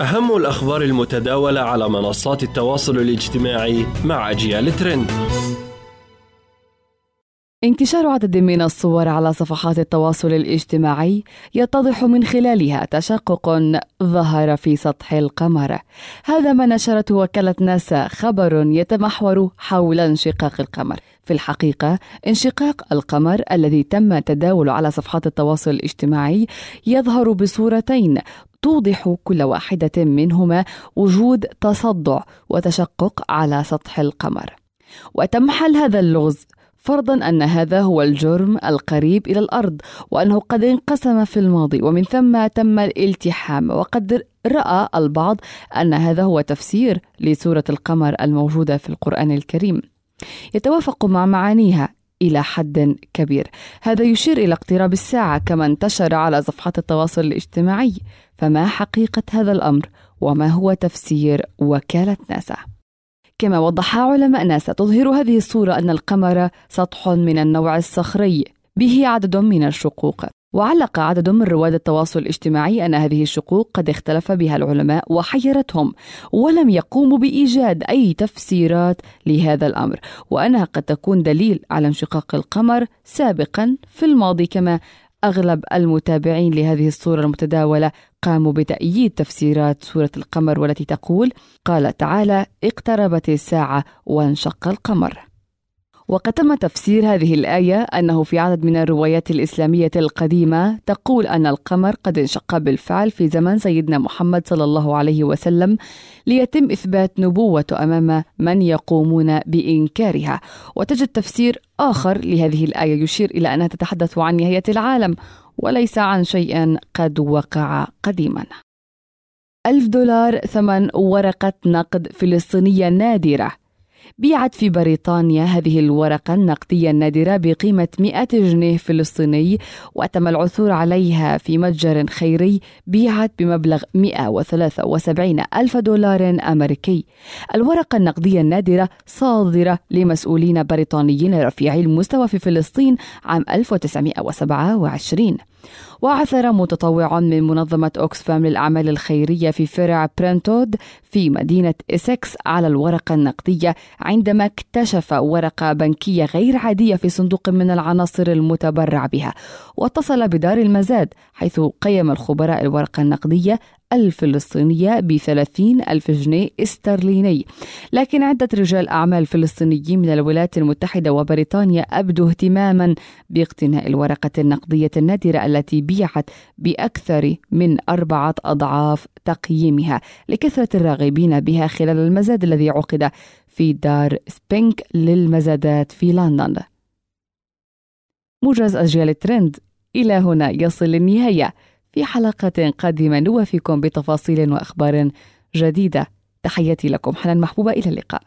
أهم الأخبار المتداولة على منصات التواصل الاجتماعي مع أجيال ترند. انتشار عدد من الصور على صفحات التواصل الاجتماعي يتضح من خلالها تشقق ظهر في سطح القمر. هذا ما نشرته وكالة ناسا خبر يتمحور حول انشقاق القمر. في الحقيقة انشقاق القمر الذي تم تداوله على صفحات التواصل الاجتماعي يظهر بصورتين توضح كل واحدة منهما وجود تصدع وتشقق على سطح القمر. وتم حل هذا اللغز فرضا أن هذا هو الجرم القريب إلى الأرض وأنه قد انقسم في الماضي ومن ثم تم الالتحام. وقد رأى البعض أن هذا هو تفسير لسورة القمر الموجودة في القرآن الكريم. يتوافق مع معانيها. إلى حد كبير. هذا يشير إلى اقتراب الساعة كما انتشر على صفحات التواصل الاجتماعي. فما حقيقة هذا الأمر؟ وما هو تفسير وكالة ناسا؟ كما وضح علماء ناسا تظهر هذه الصورة أن القمر سطح من النوع الصخري. به عدد من الشقوق. وعلق عدد من رواد التواصل الاجتماعي أن هذه الشقوق قد اختلف بها العلماء وحيرتهم ولم يقوموا بإيجاد أي تفسيرات لهذا الأمر. وأنها قد تكون دليل على انشقاق القمر سابقا في الماضي كما أغلب المتابعين لهذه الصورة المتداولة قاموا بتأييد تفسيرات سورة القمر والتي تقول قال تعالى اقتربت الساعة وانشق القمر وقد تم تفسير هذه الآية أنه في عدد من الروايات الإسلامية القديمة تقول أن القمر قد انشق بالفعل في زمن سيدنا محمد صلى الله عليه وسلم ليتم إثبات نبوته أمام من يقومون بإنكارها. وتجد تفسير آخر لهذه الآية يشير إلى أنها تتحدث عن نهاية العالم وليس عن شيء قد وقع قديما. ألف دولار ثمن ورقة نقد فلسطينية نادرة. بيعت في بريطانيا هذه الورقة النقدية النادرة بقيمة 100 جنيه فلسطيني وتم العثور عليها في متجر خيري بيعت بمبلغ 173 ألف دولار أمريكي. الورقة النقدية النادرة صادرة لمسؤولين بريطانيين رفيعي المستوى في فلسطين عام 1927 وعثر متطوع من منظمة أوكسفام للأعمال الخيرية في فرع برنتود في مدينة إسكس على الورقة النقدية عندما اكتشف ورقة بنكية غير عادية في صندوق من العناصر المتبرع بها واتصل بدار المزاد حيث قيم الخبراء الورقة النقدية الفلسطينية بثلاثين ألف جنيه استرليني. لكن عدة رجال أعمال فلسطينيين من الولايات المتحدة وبريطانيا أبدوا اهتماما باقتناء الورقة النقدية النادرة التي بيعت بأكثر من أربعة أضعاف تقييمها لكثرة الراغبين بها خلال المزاد الذي عقد في دار سبينك للمزادات في لندن. موجز أجيال الترند إلى هنا يصل للنهاية في حلقة قادمة نوافيكم بتفاصيل وأخبار جديدة. تحياتي لكم حنان محبوبة إلى اللقاء.